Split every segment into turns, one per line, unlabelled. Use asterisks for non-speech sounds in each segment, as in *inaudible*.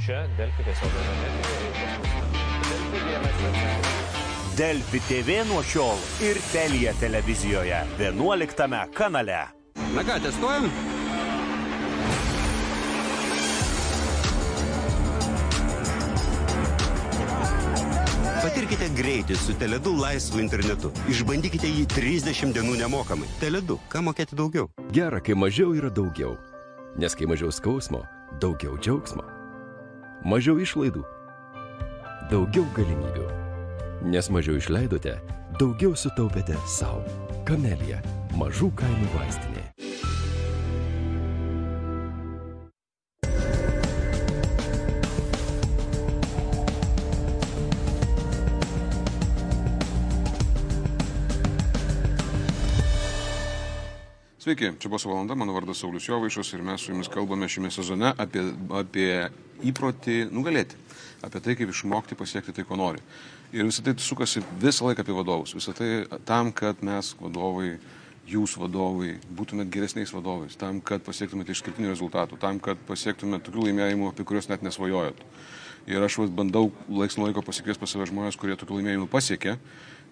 Čia Delfi tiesiog Delfi
TV nuo šiol ir Telija televizijoje 11 kanale.
Na ką, testuojam? Patirkite greitį su Teledu laisvu internetu. Išbandykite jį 30 dienų nemokamai. Teledu, ką mokėti daugiau?
Gera, kai mažiau yra daugiau. Nes kai mažiau skausmo, daugiau džiaugsmo. Mažiau išlaidų, daugiau galimybių. Nes mažiau išleidote, daugiau sutaupėte savo. Kamelija - mažų kainų vaistinė.
Sveiki, čia buvo valanda, mano vardas Saulis Jovaišas ir mes su jumis kalbame šiame sezone apie, apie įprotį nugalėti, apie tai, kaip išmokti pasiekti tai, ko nori. Ir visą tai sukasi visą laiką apie vadovus, visą tai tam, kad mes vadovai, jūs vadovai, būtumėt geresniais vadovais, tam, kad pasiektumėte išskirtinių rezultatų, tam, kad pasiektumėte tokių laimėjimų, apie kuriuos net nesvajojot. Ir aš vas, bandau laiks nuo laiko pasikviesti pas save žmonės, kurie tokių laimėjimų pasiekė.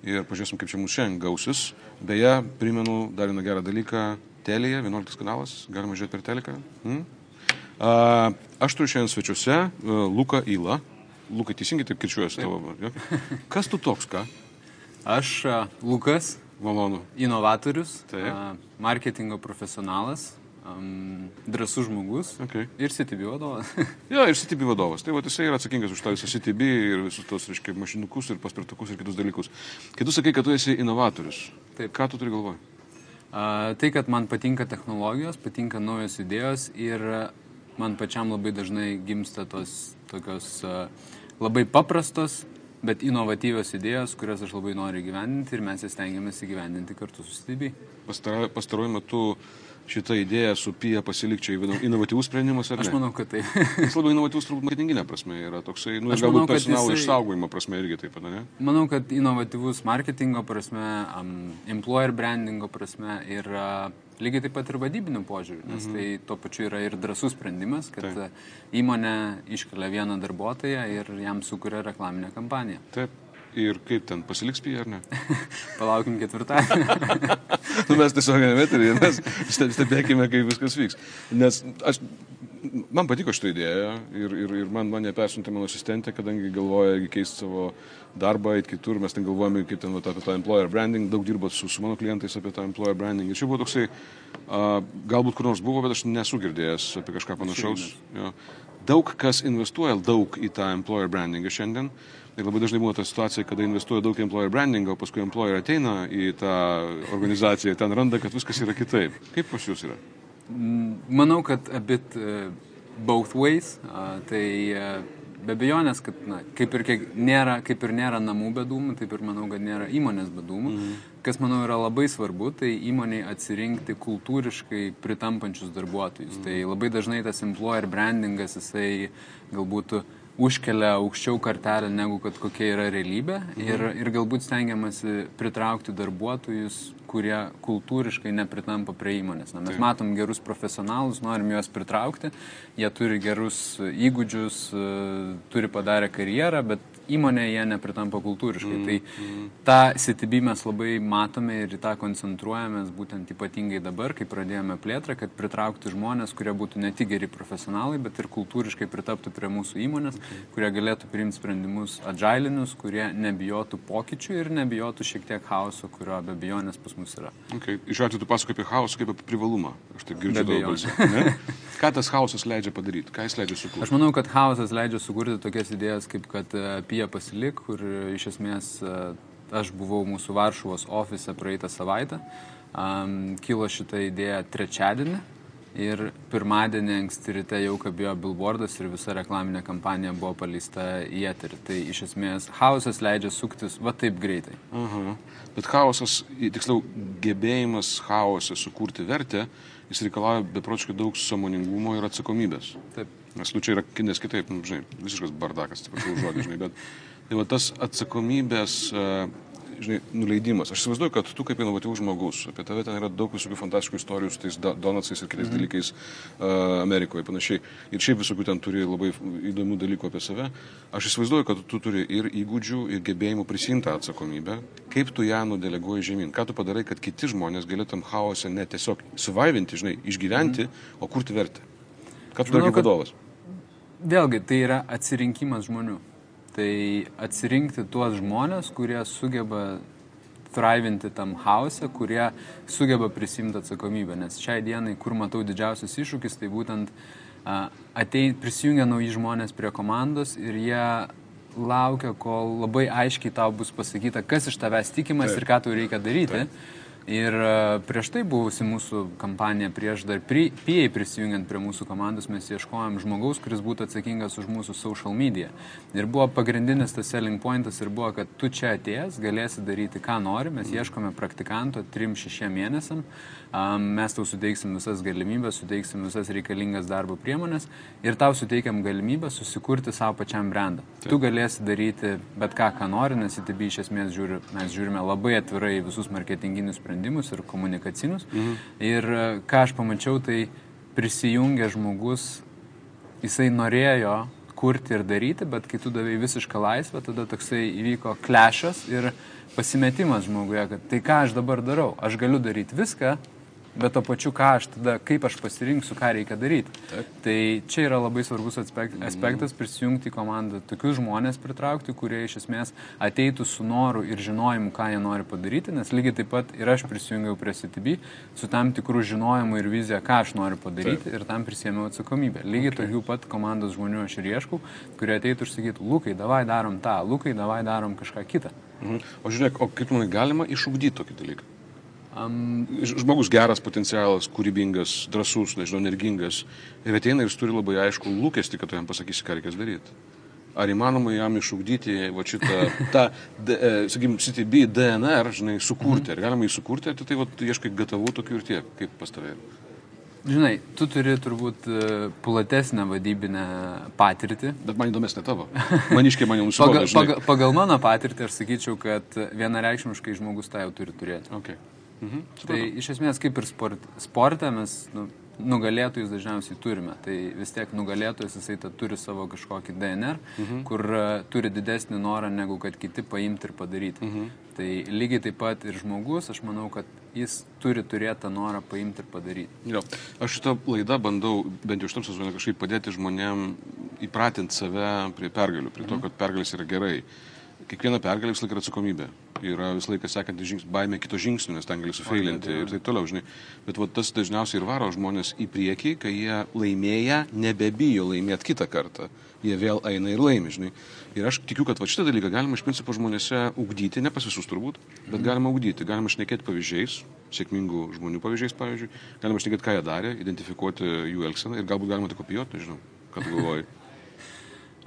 Ir pažiūrėsim, kaip čia mūsų šiandien gausis. Beje, primenu dar vieną gerą dalyką. Telija, 11 kanalas, galima žiūrėti per teleką. Hmm? A, aš turiu šiandien svečiuose uh, Luką Ilą. Lukai, teisingai taip kirčiuojas tavo. Kas tu toks, ką? *laughs*
Aš a, Lukas,
Malonu.
inovatorius,
Taip.
a, marketingo profesionalas, am, drasus žmogus
Okay.
ir CTB vadovas. *laughs*
Jo, ir CTB vadovas. Tai va, jisai yra atsakingas už tą visą CTB ir visus tos, reiškia, mašinukus ir paspirtukus ir kitus dalykus. Kai tu sakai, kad tu esi inovatorius,
Taip.
ką tu turi galvoje?
Tai, kad man patinka technologijos, patinka naujos idėjos ir man pačiam labai dažnai gimsta tos tokios labai paprastos, bet inovatyvios idėjos, kurias aš labai noriu gyvendinti ir mes jas stengiamės įgyvendinti kartu su.
Pastara- Pastaruoju metu šitą idėją su PIA pasilikčiai inovatyvus sprendimas?
Aš manau, kad taip. *laughs*
Jis labai inovatyvus turbūt marketinginė prasme yra toksai, nu,
Aš
galbūt personalo
jisai-
išsaugojimo prasme irgi taip pat, ne?
Manau, kad inovatyvus marketingo prasme, um, employer brandingo prasme ir lygiai taip pat ir vadybinių požiūrių, nes
Mhm.
tai tuo pačiu yra ir drasus sprendimas, kad
Taip.
įmonė iškelia vieną darbuotoją ir jam sukuria reklaminę kampaniją.
Taip. Ir kaip ten, pasiliks PIA ar ne? *laughs*
Palaukim ketvirtadienį. *laughs*
nu, mes tiesiog nemeterį, mes ste- stebėkime, kaip viskas vyks. Nes aš, man patiko šitą idėją ir, ir, ir man mane persiuntė mano asistentė, kadangi galvoja keisti savo darbą, eiti kitur, mes ten galvojame, kaip ten vat, apie tą employer branding, daug dirbot su, su mano klientais apie tą employer branding. Ir čia buvo toksai, a, galbūt kur nors buvo, bet aš nesu girdėjęs apie kažką panašaus. Jo. Daug kas investuoja daug į tą employer brandingą šiandien. Ir labai dažnai būna ta situacija, kada investuoja daug employer brandingą, o paskui employer ateina į tą organizaciją ten randa, kad viskas yra kitaip. Kaip pas jūs yra?
Manau, kad a bit uh, both ways. Uh, tai uh, be abejonės, kad na, kaip, ir kiek, nėra, kaip ir nėra namų be dūmų, taip ir manau, kad nėra įmonės be dūmų. Mm. Kas manau yra labai svarbu, tai įmoniai atsirinkti kultūriškai pritampančius darbuotojus. Mm. Tai labai dažnai tas employer brandingas, jisai galbūt užkelia aukščiau kartelę negu kad kokia yra realybė mhm. ir, ir galbūt stengiamasi pritraukti darbuotojus, kurie kultūriškai nepritampa prie įmonės. Na, mes Taip. matom gerus profesionalus, norim juos pritraukti, jie turi gerus įgūdžius, e, turi padarę karjerą, bet įmonėje jie nepritampa kultūriškai. Mm, tai mm. tą CTB mes labai matome ir į tą koncentruojamės būtent ypatingai dabar, kai pradėjome plėtrą, kad pritraukti žmonės, kurie būtų ne tik geri profesionalai, bet ir kultūriškai pritaptų prie mūsų įmonės, okay. kurie galėtų priimti sprendimus agilinius, kurie nebijotų pokyčių ir nebijotų šiek tiek chaoso, kurio be abejonės pas mus yra.
Okay. Iš atveju tu pasakoji apie chaosą kaip apie privalumą. Aš taip girdžiu daug balsų. *laughs* Ką tas chaosas leidžia padaryti? Ką jis leidžia sukurti?
Aš manau, kad chaosas leidžia sukurti tokias idėjas, kaip kad apie jie pasilik, kur iš esmės aš buvau mūsų Varšuvos ofise praeitą savaitę. Um, kilo šitą idėją trečiadienį ir pirmadienį anksti ryte jau kabėjo billboardas ir visa reklaminė kampanija buvo paleista į eterį. Tai iš esmės chaosas leidžia suktis va taip greitai.
Aha. Bet chaosas, tiksliau, gebėjimas chaosą sukurti vertę, jis reikalauja beprotiškai daug samoningumo ir atsakomybės.
Taip.
Nes nu čia yra, nes kitaip, nu, žinai, visiškas bardakas, atsiprašau žodį, žinai, bet tai va tas atsakomybės uh, žinai, nuleidimas. Aš įsivaizduoju, kad tu kaip inovatyvus žmogus, apie tave ten yra daug visokių fantastiškų istorijų su tais do- donatsais ir kitais mm. dalykais uh, Amerikoje panašiai. Ir šiaip visokių ten turi labai įdomių dalykų apie save. Aš įsivaizduoju, kad tu turi ir įgūdžių, ir gebėjimų prisimti atsakomybę. Kaip tu ją nudeleguoji žemyn? Ką tu padarai, kad kiti žmonės galėtum chaose ne tiesiog suvivinti, žinai, išgyventi, mm. o kurti vertę? Ką tu darai kaip vadovas?
Vėlgi, tai yra atsirinkimas žmonių. Tai atsirinkti tuos žmonės, kurie sugeba thrivinti tam hause, kurie sugeba prisimti atsakomybę. Nes šiai dienai, kur matau didžiausias iššūkis, tai būtent a, atei, prisijungia nauji žmonės prie komandos ir jie laukia, kol labai aiškiai tau bus pasakyta, kas iš tavęs tikimas ir ką tau reikia daryti. Ir e, prieš tai buvusi mūsų kampanija, prieš dar pri- PA prisijungiant prie mūsų komandos, mes ieškojom žmogaus, kuris būtų atsakingas už mūsų social media. Ir buvo pagrindinis tas selling pointas ir buvo, kad tu čia atėjęs galėsi daryti, ką nori. Mes ieškome praktikanto 3-6 mėnesiam. Am, Mes tau suteiksim visas galimybės, suteiksim visas reikalingas darbo priemonės ir tau suteikiam galimybę susikurti savo pačiam brandą. Tu galėsi daryti bet ką, ką nori, nes į TB iš esmės žiūri, mes žiūrime labai atvirai visus marketinginius sprendimus ir komunikacinius. Mhm. Ir e, ką aš pamačiau, tai prisijungia žmogus, jisai norėjo kurti ir daryti, bet kai tu davai visišką laisvę, tada toksai įvyko klešas ir pasimetimas žmoguje, kad tai ką aš dabar darau, aš galiu daryti viską, bet to pačiu ką aš tada, kaip aš pasirinksiu, ką reikia daryti. Taip. Tai čia yra labai svarbus aspekt, aspektas prisijungti į komandą, tokius žmonės pritraukti, kurie iš esmės ateitų su noru ir žinojimu, ką jie nori padaryti, nes lygiai taip pat ir aš prisijungiau prie CTB su tam tikrų žinojimu ir vizija, ką aš noriu padaryti Taip. ir tam prisėmiau atsakomybę. Lygiai okay. tokių pat komandos žmonių aš ir ieškau, kurie ateitų ir sakytų, Lukai, davai darom tą, Lukai, davai darom kažką kitą.
Mhm. O žiūrėk, o kaip manai galima išugdyti tokį dalyką?
Um,
Žmogus geras, potencialas, kūrybingas, drasus, nežinau, energingas. Ir ateina ir jis turi labai aišku lūkesti, kad tu jam pasakysi, ką reikės daryti. Ar įmanoma jam išugdyti va šitą, *laughs* tą, e, sakykim, CTB, DNR, žinai, sukurti. Ar galima jį sukurti, ar tai va, ieškai gatavų tokių ir tiek, kaip pas tavai.
žinai, tu turi turbūt e, platesnę vadybinę patirtį.
Bet man įdomesnė tavo. Maniškiai man jau *laughs*
Pagal,
nusibodo, žinai.
pagal, pagal mano patirtį aš sakyčiau, kad vienareikšmiškai žmogus tą jau turi turėti.
Okay. Mhm.
Tai iš esmės kaip ir sport, sporte mes nu, nugalėtojus dažniausiai turime. Tai vis tiek nugalėtojas jisai tą turi savo kažkokį DNR, mhm. kur uh, turi didesnį norą negu kad kiti paimti ir padaryti. Mhm. Tai lygiai taip pat ir žmogus, aš manau, kad jis turi turėti tą norą paimti ir padaryti.
Jo. Aš šitą laidą bandau, bent jau šitam sezonui, kažkaip padėti žmonėm įpratinti save prie pergalių, prie to, kad pergalės yra gerai. Kiekviena pergalė visą laiką yra atsakomybė. Yra visą laiką sekantis žingsnis, baimė kito žingsnio, nes ten gali sufeilinti ir taip toliau, žinai. Bet va, tas dažniausiai ir varo žmonės į priekį, kai jie laimėję nebebijo laimėti kitą kartą. Jie vėl eina ir laimi, žinai. Ir aš tikiu, kad va šitą dalyką galima iš principo žmonėse ugdyti, ne pas visus turbūt, bet galima ugdyti. Galima šnekėti pavyzdžiais, sėkmingų žmonių pavyzdžiais, pavyzdžiui. Galima šnekėti, ką jie darė, identifikuoti jų elgseną ir galbūt galima tai kopijuoti, nežinau, ką galvoji.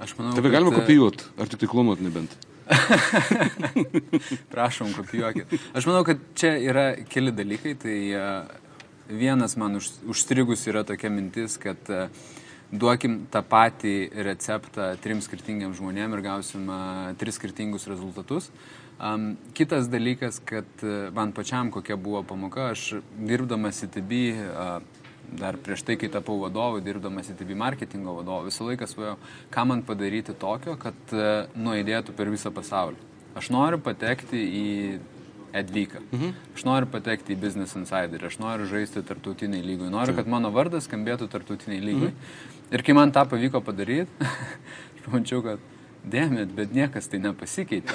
Aš manau,
Tave galima
kad, e,
kopijuoti, ar tik tai klonuoti nebent. *laughs*
Prašom, kopijuokit. Aš manau, kad čia yra keli dalykai. Tai e, vienas man už, užstrigus yra tokia mintis, kad e, duokim tą patį receptą trim skirtingiam žmonėm ir gausim e, tris skirtingus rezultatus. Um, kitas dalykas, kad man pačiam kokia buvo pamoka, aš dirbdamas ITB, uh, dar prieš tai, kai tapau vadovu, dirbdamas ITB marketingo vadovu, visą laiką svajojau, ką man padaryti tokio, kad uh, nuėdėtų per visą pasaulį. Aš noriu patekti į Edvyką. Mhm. Aš noriu patekti į Business Insider, aš noriu žaisti tarptautiniai lygui, noriu, kad mano vardas skambėtų tarptautiniai lygui. Mhm. Ir kai man tą pavyko padaryti, *laughs* aš pamačiau, kad dėmėt, bet niekas tai nepasikeitė.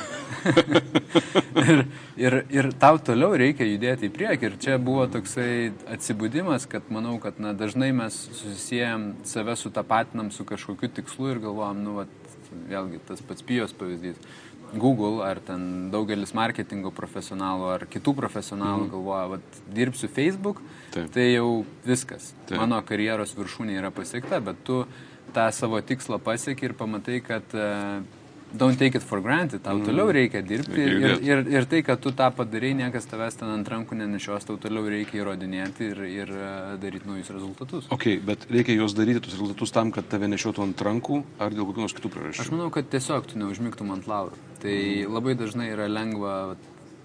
*laughs* ir, ir, ir tau toliau reikia judėti į priekį. Ir čia buvo toksai atsibudimas, kad manau, kad na, dažnai mes susijęjam save sutapatinam su kažkokiu tikslu ir galvojam, nu, vat, vėlgi tas pats pijos pavyzdys. Google ar ten daugelis marketingo profesionalų ar kitų profesionalų mm. galvoja, kad dirbsiu Facebook,
Taip.
tai jau viskas.
Taip.
Mano karjeros viršūnė yra pasiekta, bet tu tą savo tikslą pasieki ir pamatai, kad uh, don't take it for granted, tau mm. toliau reikia dirbti ir, ir, ir tai, kad tu tą padarai, niekas tavęs ten ant rankų nenešios, tau toliau reikia įrodinėti ir, ir uh, daryti naujus rezultatus.
Ok, bet reikia juos daryti, tus rezultatus tam, kad tave nešiotų ant rankų ar dėl kokių nors kitų
Aš
priežasčių.
manau, kad tiesiog tu neužmygtum ant laurų. Tai labai dažnai yra lengva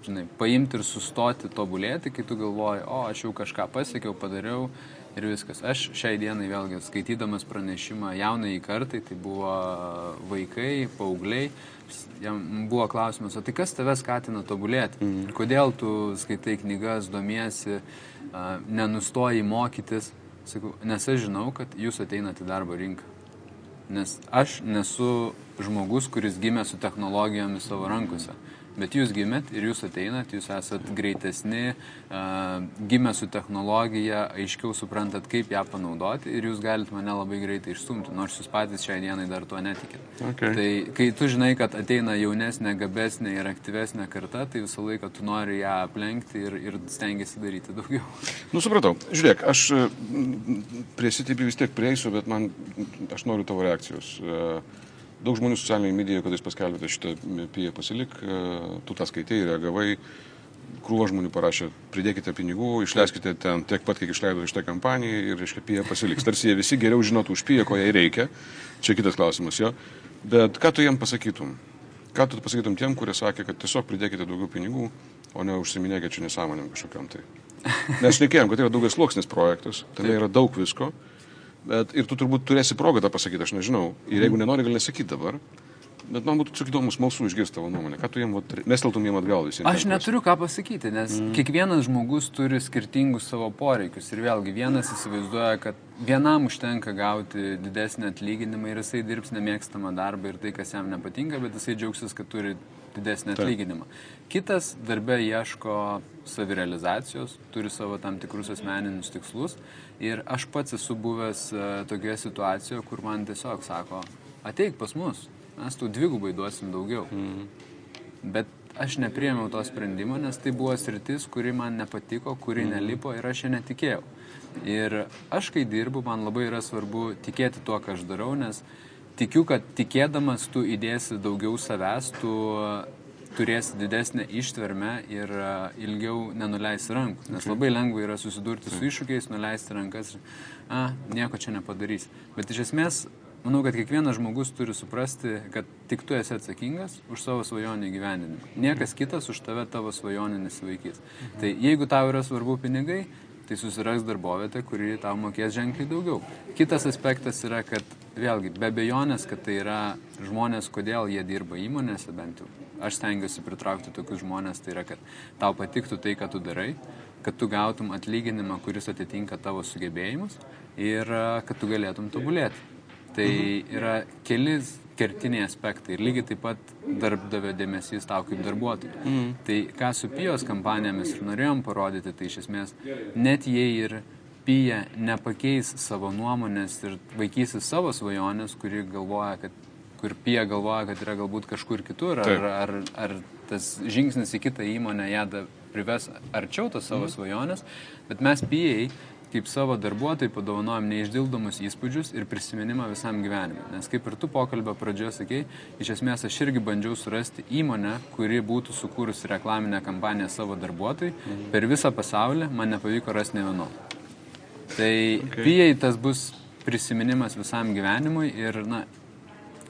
žinai, paimti ir sustoti tobulėti, kai tu galvoji, o aš jau kažką pasiekiau, padariau ir viskas. Aš šiai dienai vėlgi skaitydamas pranešimą jaunai kartai, tai buvo vaikai, paaugliai, jam buvo klausimas, o tai kas tave skatina tobulėti? Mm. Kodėl tu skaitai knygas, domiesi, nenustoji mokytis? Sakau, nes aš žinau, kad jūs ateinate į darbo rinką. Nes aš nesu žmogus, kuris gimė su technologijomis savo rankose. Bet jūs gimėt ir jūs ateinat, jūs esat greitesni, gimę su technologija, aiškiau suprantat, kaip ją panaudoti ir jūs galite mane labai greitai išstumti, nors jūs patys šiai dienai dar tuo netikit.
Okay.
Tai kai tu žinai, kad ateina jaunesnė, gabesnė ir aktyvesnė karta, tai visą laiką tu nori ją aplenkti ir, ir stengiasi daryti daugiau.
Nu, supratau. Žiūrėk, aš prie CTP vis tiek prieisiu, bet man, aš noriu tavo reakcijos. Uh, Daug žmonių socialinėje medijoje, kada jūs paskelbėte šitą piją pasilik, e, tu tą skaitai, reagavai, krūva žmonių parašė, pridėkite pinigų, išleiskite ten tiek pat, kiek išleido šitą kampaniją ir, reiškia, pija pasiliks. Tarsi jie visi geriau žinotų už piją, ko jai reikia. Čia kitas klausimas jo. Bet ką tu jiem pasakytum? Ką tu pasakytum tiem, kurie sakė, kad tiesiog pridėkite daugiau pinigų, o ne užsiminėkite čia nesąmonėm kažkokiam tai. Nes nekėjom, kad tai yra daugias sluoksnis projektas, tame yra daug visko. Bet ir tu turbūt turėsi progą tą pasakyti, aš nežinau. Ir jeigu nenori, gali nesakyti dabar. Bet man būtų tik įdomu, smalsu išgirsti tavo nuomonę. Ką tu jiem, mesteltum jiem atgal visiems?
Aš neturiu ką pasakyti, nes mm. kiekvienas žmogus turi skirtingus savo poreikius. Ir vėlgi, vienas įsivaizduoja, kad vienam užtenka gauti didesnį atlyginimą ir jisai dirbs nemėgstamą darbą ir tai, kas jam nepatinka, bet jisai džiaugsis, kad turi didesnį atlyginimą. Kitas darbė ieško savirealizacijos, turi savo tam tikrus asmeninius tikslus ir aš pats esu buvęs uh, tokioje situacijoje, kur man tiesiog sako, ateik pas mus, mes tu dvigubai duosim daugiau. Mm. Bet aš nepriemiau to sprendimo, nes tai buvo sritis, kuri man nepatiko, kuri mm. nelipo ir aš ją netikėjau. Ir aš, kai dirbu, man labai yra svarbu tikėti tuo, ką aš darau, nes tikiu, kad tikėdamas tu įdėsi daugiau savęs, tu turėsi didesnę ištvermę ir ilgiau nenuleisi rankų. Nes labai lengva yra susidurti su iššūkiais, nuleisti rankas, a, nieko čia nepadarys. Bet iš esmės, manau, kad kiekvienas žmogus turi suprasti, kad tik tu esi atsakingas už savo svajonį gyvenimą. Niekas kitas už tave tavo svajonį nesivaikys. Tai jeigu tau yra svarbu pinigai, tai susiras darbovietę, kuri tau mokės ženkliai daugiau. Kitas aspektas yra, kad vėlgi, be bejonės, kad tai yra žmonės, kodėl jie dirba įmonėse, bent jau aš stengiuosi pritraukti tokius žmonės, tai yra, kad tau patiktų tai, ką tu darai, kad tu gautum atlyginimą, kuris atitinka tavo sugebėjimus ir kad tu galėtum tobulėti. Tai yra kelis kertiniai aspektai ir lygiai taip pat darbdavio dėmesys tau kaip darbuotojui. Mm. Tai ką su pijos kampanijomis ir norėjom parodyti, tai iš esmės net jei ir pija nepakeis savo nuomonės ir vaikysis savo svajonės, kuri galvoja, kad kur pija galvoja, kad yra galbūt kažkur kitur, ar, ar, ar, ar tas žingsnis į kitą įmonę ją prives arčiau tos savo mm. svajonės, bet mes pijai kaip savo darbuotojai padovanojom neišdildomus įspūdžius ir prisiminimą visam gyvenimui. Nes kaip ir tu pokalbio pradžioje sakei, iš esmės aš irgi bandžiau surasti įmonę, kuri būtų sukūrusi reklaminę kampaniją savo darbuotojai. Mhm. Per visą pasaulį man nepavyko rasti ne vieno. Tai okay. pijai tas bus prisiminimas visam gyvenimui ir, na,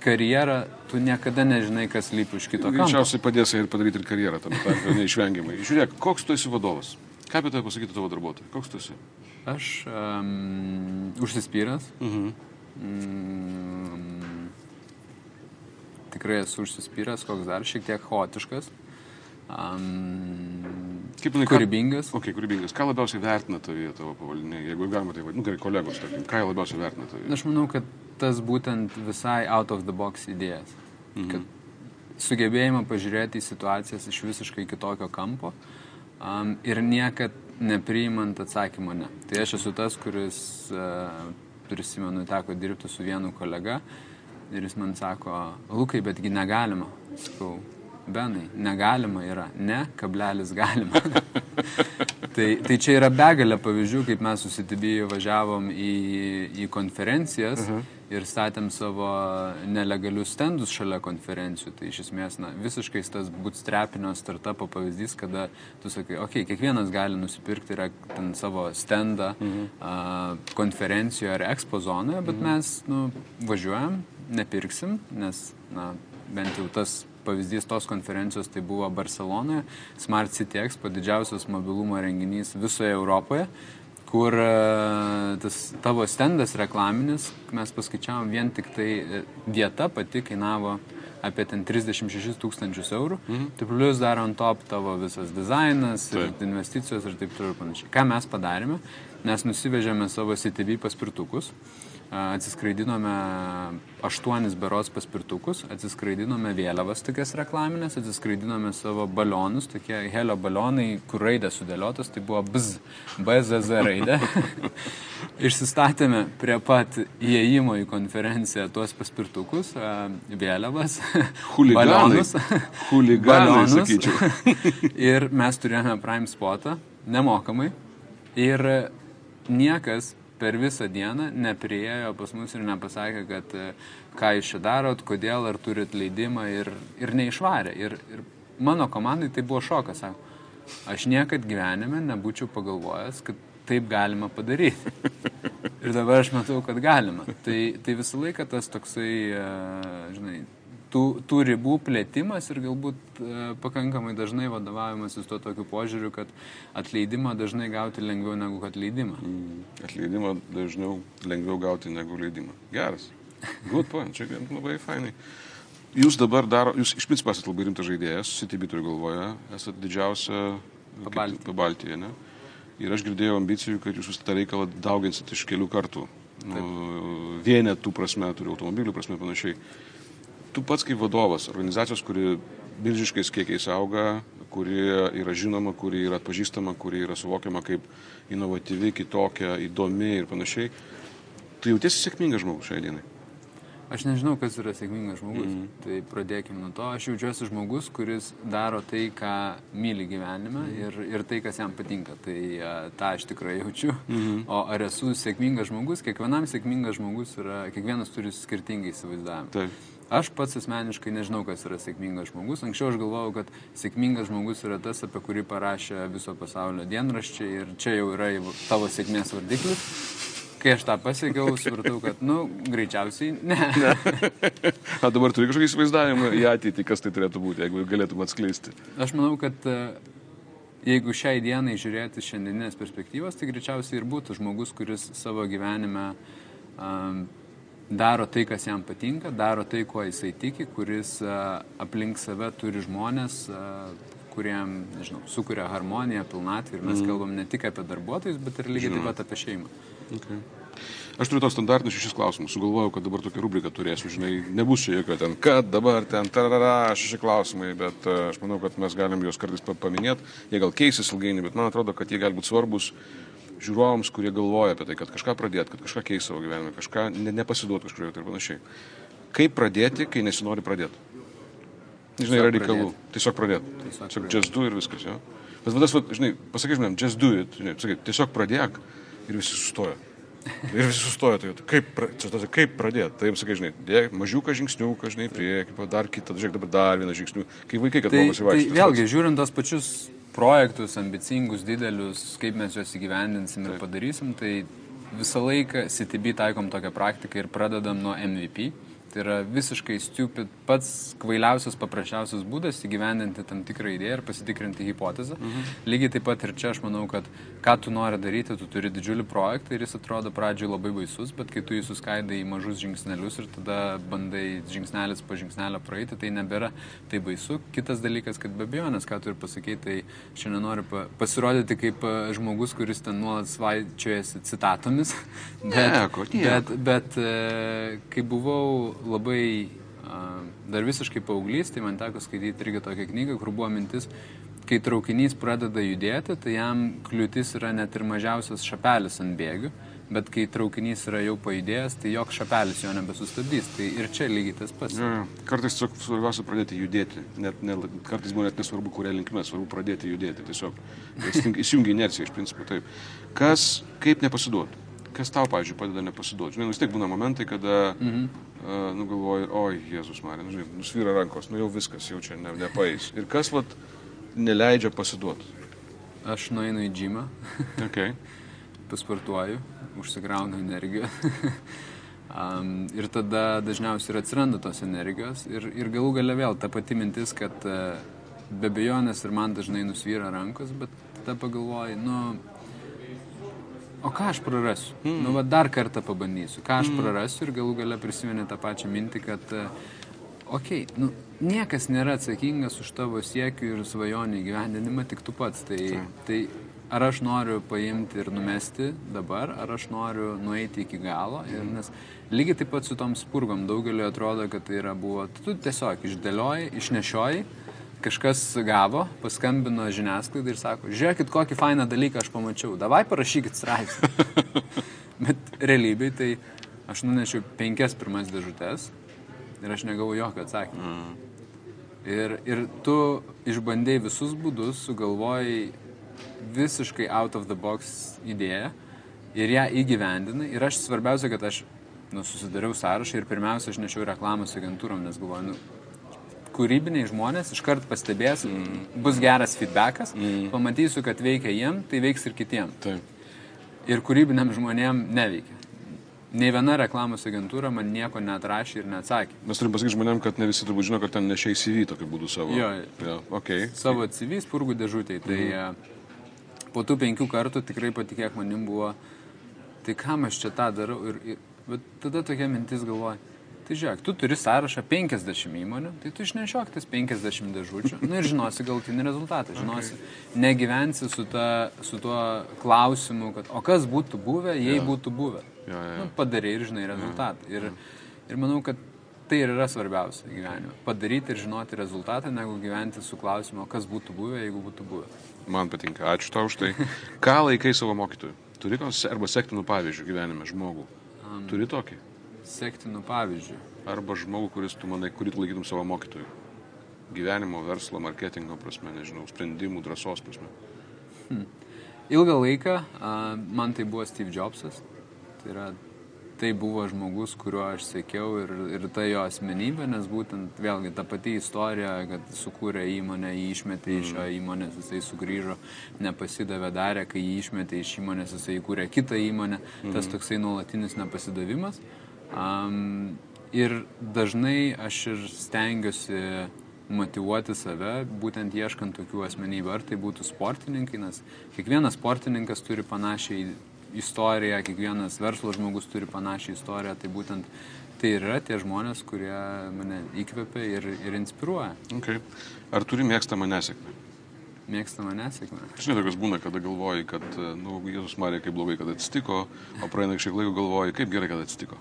karjerą tu niekada nežinai, kas lypi už kito.
Greičiausiai padės ir padaryti ir karjerą, tam tarp neišvengiamai. Žiūrėk, koks tu esi vadovas? Ką apie tai pasakytų tavo darbuotojai? Koks tu esi?
Aš um, užsispyręs. Mhm. Mm, tikrai esu užsispyręs, koks dar šiek tiek chaotiškas. Um,
Kaip manai,
kūrybingas.
Ką, okay, kūrybingas. Ką labiausiai vertina tavyje tavo pavaldinė, jeigu galima tai vadinti, nu, gerai, kolegos, tarkim, ką labiausiai vertina tavyje?
Aš manau, kad tas būtent visai out of the box idėjas. Mhm. Kad sugebėjimą pažiūrėti į situacijas iš visiškai kitokio kampo um, ir niekad nepriimant atsakymo ne. Tai aš esu tas, kuris, uh, prisimenu, teko dirbti su vienu kolega ir jis man sako, Lukai, betgi negalima. Sakau, Benai, negalima yra, ne, kablelis galima. *laughs* tai, tai čia yra begalė pavyzdžių, kaip mes susitibijai važiavom į, į konferencijas uh -huh. ir statėm savo nelegalius stendus šalia konferencijų. Tai iš esmės, na, visiškai tas bootstrapinio startupo pavyzdys, kada tu sakai, okei, okay, kiekvienas gali nusipirkti yra, ten savo stendą uh -huh. a, konferencijoje ar ekspo zonoje, bet uh -huh. mes, nu, važiuojam, nepirksim, nes, na, bent jau tas pavyzdys tos konferencijos tai buvo Barcelonoje, Smart City Expo, didžiausias mobilumo renginys visoje Europoje kur e, tas tavo stendas reklaminis, mes paskaičiavom vien tik tai e, vieta pati kainavo apie ten 36 tūkstančius eurų, mhm. tai plus dar ant top tavo visas dizainas, ir investicijos ir taip toliau ir panašiai. Ką mes padarėme? Mes nusivežėme savo CTV paspirtukus, atsiskraidinome aštuonis beros paspirtukus, atsiskraidinome vėliavas tokias reklaminės, atsiskraidinome savo balionus, tokie helio balionai, kur raidė sudėliotas, tai buvo BZ, BZZ raidė. *laughs* Išsistatėme prie pat įėjimo į konferenciją tuos paspirtukus, vėliavas, *laughs*
Huliganai.
balionus.
Huliganai,
balionus.
sakyčiau. *laughs*
ir mes turėjome Prime spotą nemokamai. Ir niekas per visą dieną nepriejo pas mus ir nepasakė, kad e, ką jūs čia darot, kodėl, ar turit leidimą ir, ir neišvarė. Ir, ir mano komandai tai buvo šokas, sako, aš niekad gyvenime nebūčiau pagalvojęs, kad taip galima padaryti. *laughs* Ir dabar aš matau, kad galima. Tai, tai visą laiką tas toksai, e, žinai, tų, tų ribų plėtimas ir galbūt e, pakankamai dažnai vadovavimas tuo tokiu požiūriu, kad atleidimą dažnai gauti lengviau negu kad leidimą.
Atleidimą dažniau lengviau gauti negu leidimą. Geras. Good point, čia labai fainai. Jūs dabar daro, jūs iš principo esate labai rimtas žaidėjas, CTB turiu galvoje, esate didžiausia
Pabaltijyje,
ne? Ir aš girdėjau ambicijų, kad jūs tą reikalą dauginsit iš kelių kartų. Nu, vienetų prasme, turiu automobilių prasme panašiai. Tu pats kaip vadovas, organizacijos, kuri milžiškais kiekiais auga, kuri yra žinoma, kuri yra atpažįstama, kuri yra suvokiama kaip inovatyvi, kitokia, įdomi ir panašiai. Tu jautiesi sėkmingas žmogus šiai dienai.
Aš nežinau, kas yra sėkmingas žmogus. Mm. Tai pradėkime nuo to. Aš jaučiuosi žmogus, kuris daro tai, ką myli gyvenime mm. ir, ir tai, kas jam patinka. Tai a, tą aš tikrai jaučiu. Mm. O ar esu sėkmingas žmogus? Kiekvienam sėkmingas žmogus yra, kiekvienas turi skirtingai įsivaizdavimą.
Taip.
Aš pats asmeniškai nežinau, kas yra sėkmingas žmogus. Anksčiau aš galvojau, kad sėkmingas žmogus yra tas, apie kurį parašė viso pasaulio dienraščiai ir čia jau yra tavo sėkmės vardiklis. Kai aš tą pasiekiau, supratau, kad, nu, greičiausiai ne.
O dabar turi kažkokį įsivaizdavimą į ateitį, kas tai turėtų būti, jeigu galėtum atskleisti.
Aš manau, kad e, jeigu šiai dienai žiūrėti šiandieninės perspektyvos, tai greičiausiai ir būtų žmogus, kuris savo gyvenime um, daro tai, kas jam patinka, daro tai, kuo jisai tiki, kuris aplink save turi žmonės, kuriem, nežinau, sukuria harmoniją, pilnatvę ir mes mm. kalbam ne tik apie darbuotojus, bet ir lygiai taip pat apie šeimą.
Okay. Aš turiu tos standartinius šešis klausimus. Sugalvojau, kad dabar tokią rubriką turėsiu, žinai, nebus čia jokio ten, kad dabar ten, tarara, šeši klausimai, bet aš manau, kad mes galim juos kartais pa- paminėti. Jie gal keisis ilgainiui, bet man atrodo, kad jie gali būti svarbus žiūrovams, kurie galvoja apie tai, kad kažką pradėti, kad kažką keisti savo gyvenime, kažką ne, nepasiduoti kažkurioje vietoje ir panašiai. Kaip pradėti, kai nesinori pradėti? Žinai, yra
Tiesiog
reikalų. Tiesiog pradėti.
Tiesiog
Tiesiog
pradėt.
just do ir viskas, jo. Bet vat, žinai, pasakai žmonėm, just do it, žinai, sakai, tiesiog pradėk ir visi sustoja. *laughs* Ir visi sustoja, tai kaip, pra- tas, kaip pradėti. Tai jiems sakai, žinai, dėk, mažiuką žingsniuką, žinai, prieki, dar kitą, žiūrėk, dabar dar vieną žingsnių. Kai vaikai, kad
Tai,
mokosi
tai
vaikščioti.
vėlgi, žiūrint tos pačius projektus, ambicingus, didelius, kaip mes juos įgyvendinsim ir padarysim, tai visą laiką CTB taikom tokią praktiką ir pradedam nuo MVP. Tai yra visiškai stupid, pats kvailiausias, paprasčiausias būdas įgyvendinti tam tikrą idėją ir pasitikrinti hipotezę. Mhm. Lygiai taip pat ir čia aš manau, kad ką tu nori daryti, tu turi didžiulį projektą ir jis atrodo pradžioj labai baisus, bet kai tu jį suskaidai į mažus žingsnelius ir tada bandai žingsnelis po žingsnelio praeiti, tai nebėra tai baisu. Kitas dalykas, kad be abejonės, ką tu ir pasakei, tai šiandien noriu pa pasirodyti kaip a, žmogus, kuris ten nuolat svaičiojasi citatomis.
Nieko, *laughs* nieko.
bet, bet e, kai buvau labai dar visiškai paauglys, tai man teko skaityti irgi tokią knygą, kur buvo mintis, kai traukinys pradeda judėti, tai jam kliūtis yra net ir mažiausias šapelis ant bėgių, bet kai traukinys yra jau pajudėjęs, tai joks šapelis jo nebesustabdys. Tai ir čia lygiai tas pats.
Jo. Kartais tiesiog svarbiausia pradėti judėti. Net, ne, kartais būna net nesvarbu, kuria linkme, svarbu pradėti judėti. Tiesiog įsijung- įsijungia inercija iš principo. Taip. Kas, kaip nepasiduoti? Kas tau, pavyzdžiui, padeda nepasiduoti? Žinai, nu vis tiek būna momentai, kada, mhm. uh, nu galvoji, oi, Jėzus Marija, nu, žinai, nusvyra rankos, nu jau viskas, jau čia ne, nepaeis. Ir kas, vat, neleidžia pasiduoti?
Aš nueinu į džimą, *laughs*
Okay.
pasportuoju, užsigraunu energiją. *laughs* Um, ir tada dažniausiai ir atsiranda tos energijos ir, ir galų gale vėl ta pati mintis, kad uh, be bejonės ir man dažnai nusvyra rankos, bet tada pagalvoju, nu, o ką aš prarasiu? Mm. Nu, va, dar kartą pabandysiu, ką aš mm. prarasiu ir galų gale prisiminė tą pačią mintį, kad, uh, okei, okay, nu, niekas nėra atsakingas už tavo siekių ir svajonių įgyvendinimą, tik tu pats. Tai, tai ar aš noriu paimti ir numesti dabar, ar aš noriu nueiti iki galo. Ir, nes lygiai taip pat su tom spurgom daugeliu atrodo, kad tai yra buvo, tu tiesiog išdėlioji, išnešioji kažkas gavo, paskambino žiniasklaidai ir sako, žiūrėkit, kokį fainą dalyką aš pamačiau, davai parašykit straipsnį. *laughs* Bet realybėj tai aš nunešiau penkias pirmas dėžutės ir aš negavau jokio atsakymo. Mm. Ir, ir tu išbandėjai visus būdus, sugalvojai visiškai out of the box idėją ir ją įgyvendinai. Ir aš svarbiausia, kad aš nu, susidariau sąrašą ir pirmiausia, aš nešiau reklamos agentūrom, nes galvoju, nu, kūrybiniai žmonės iškart pastebės, mm. bus geras feedbackas, mm. pamatysiu, kad veikia jiem, tai veiks ir kitiem.
Taip.
Ir kūrybiniam žmonėm neveikia. Nei viena reklamos agentūra man nieko neatrašė ir neatsakė.
Mes turim pasakyti žmonėm, kad ne visi turbūt žino, kad ten nešiai CV tokiu būdu savo.
Jo,
ja, okay.
Savo CV spurgų dėžutėje. Tai mm. po tų penkių kartų tikrai patikėk manim buvo, tai kam aš čia tą darau. Ir, ir, bet tada tokia mintis galvoja, Tai žiūrėk, tu turi sąrašą 50 įmonių, tai tu išnešiok tas 50 dėžučių nu, ir žinosi galutinį rezultatą. Žinosi, okay. negyvensi su, ta, su tuo klausimu, kad o kas būtų buvę, jei ja. būtų buvę.
Ja, ja.
Nu, Padarai ir žinai rezultatą. Ja. Ir, ir manau, kad tai ir yra svarbiausia gyvenime. Padaryti ir žinoti rezultatą, negu gyventi su klausimu, kas būtų buvę, jeigu būtų buvę.
Man patinka, ačiū tau už tai. Ką laikai savo mokytojui? Turi arba sektinų pavyzdžių gyvenime žmogų? Um, Turi tokį?
Sektinų pavyzdžių.
Arba žmogų, kuris tu manai, kurį tu laikytum savo mokytoju. Gyvenimo, verslo, marketingo prasme, nežinau, sprendimų, drąsos prasme.
Hmm. Ilgą laiką uh, man tai buvo Steve Jobsas. Tai, yra, tai buvo žmogus, kuriuo aš sėkiau ir, ir tai jo asmenybė, nes būtent vėlgi ta pati istorija, kad sukūrė įmonę, jį išmetė mm. iš hmm. įmonės, jisai sugrįžo, nepasidavė darė, kai jį išmetė iš įmonės, jisai įkūrė kitą įmonę, mm. tas hmm. toksai nuolatinis nepasidavimas. Uh, Um, ir dažnai aš ir stengiuosi motivuoti save, būtent ieškant tokių asmenybių. Ar tai būtų sportininkai, nes kiekvienas sportininkas turi panašią istoriją, kiekvienas verslo žmogus turi panašią istoriją, tai būtent tai yra tie žmonės, kurie mane įkvepia ir, ir inspiruoja.
Okay. Ar turi mėgstamą nesėkmę?
Mėgstamą nesėkmę.
Žinai, tokios būna, kada galvoji, kad, nu, Jėzus Marija, kaip blogai, kad atsitiko, o praeina kažkiek laiko galvoji, kaip gerai, kad atsitiko.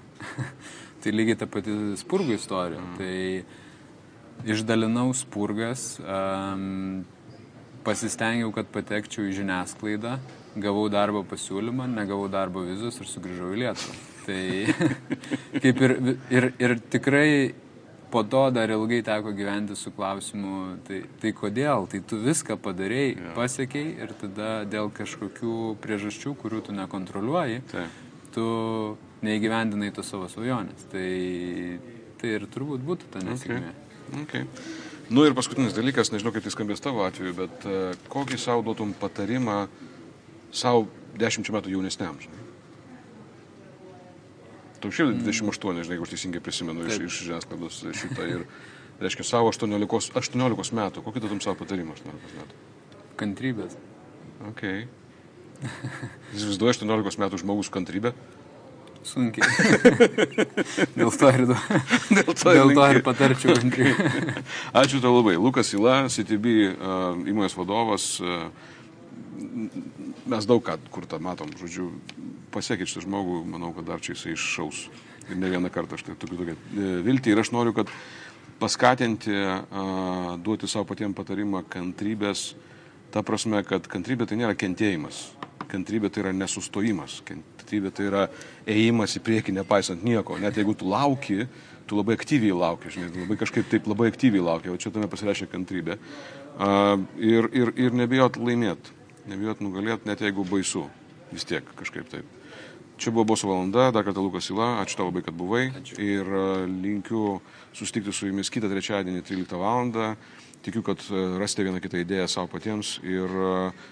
*laughs*
tai lygiai ta pati spurgų istorija. Mm. Tai išdalinau spurgas, um, pasistengiau, kad patekčiau į žiniasklaidą, gavau darbo pasiūlymą, negavau darbo vizos ir sugrįžau į Lietuvą. Tai *laughs* *laughs* kaip ir, ir, ir tikrai po to dar ilgai teko gyventi su klausimu, tai, tai kodėl, tai tu viską padarėjai, ja. pasiekiai ir tada dėl kažkokių priežasčių, kurių tu nekontroliuoji, tai. tu neįgyvendinai to savo svajonės. Tai, tai ir turbūt būtų ta nesėkmė.
Okay. Okay. Nu ir paskutinis dalykas, nežinau kaip tai skambės tavo atveju, bet uh, kokį savo duotum patarimą savo dešimčių metų jaunesniam, žinai? Tau šiaip 28, žinai, jeigu aš teisingai prisimenu iš, iš žiniasklaidos šitą. Ir, reiškia, savo 18, 18 metų. Kokį tu tam savo patarimą 18 metų?
Kantrybės.
Ok. Įsivaizduoju 18 metų žmogus kantrybę?
Sunkiai. *laughs* Dėl to ir, Dėl to Dėl to ir patarčiau *laughs* kantrybę.
Ačiū tau labai. Lukas Ila, CTB uh, įmonės vadovas. Uh, mes daug ką kur tą matom. Žodžiu, pasiekit šitą žmogų, manau, kad dar čia jisai iššaus. Ir ne vieną kartą aš tai tokiu tokia e, viltį. Ir aš noriu, kad paskatinti, uh, duoti savo patiems patarimą kantrybės, ta prasme, kad kantrybė tai nėra kentėjimas. Kantrybė tai yra nesustojimas. Kantrybė tai yra ėjimas į priekį, nepaisant nieko. Net jeigu tu lauki, tu labai aktyviai lauki, žinai, labai kažkaip taip labai aktyviai lauki, o čia tame pasireiškia kantrybė. Uh, ir, ir, ir nebijot laimėti, nebijot nugalėti, net jeigu baisu, vis tiek kažkaip taip. Čia buvo Boso valanda, dar kartą Lukas Ila, ačiū tau labai, kad buvai ačiū. ir e, linkiu susitikti su jumis kitą trečiadienį 13 val. Tikiu, kad e, rasite vieną kitą idėją savo patiems ir e,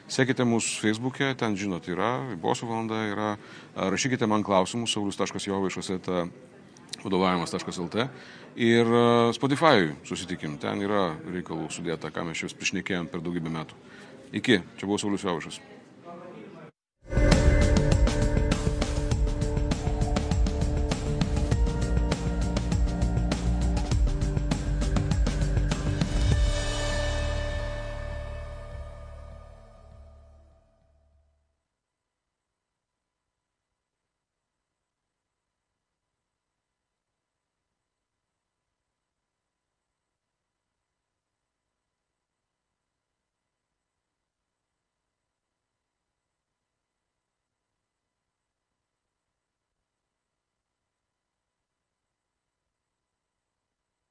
sekite mūsų Facebook'e, ten žinot yra, Boso valanda yra, rašykite man klausimus, saulis.jovaišas vadovavimas.lt ir e, Spotify susitikim. Ten yra reikalų sudėta, ką mes čia vis priešnekėjom per daugybę metų. Iki, čia buvo Saulis Jaušas.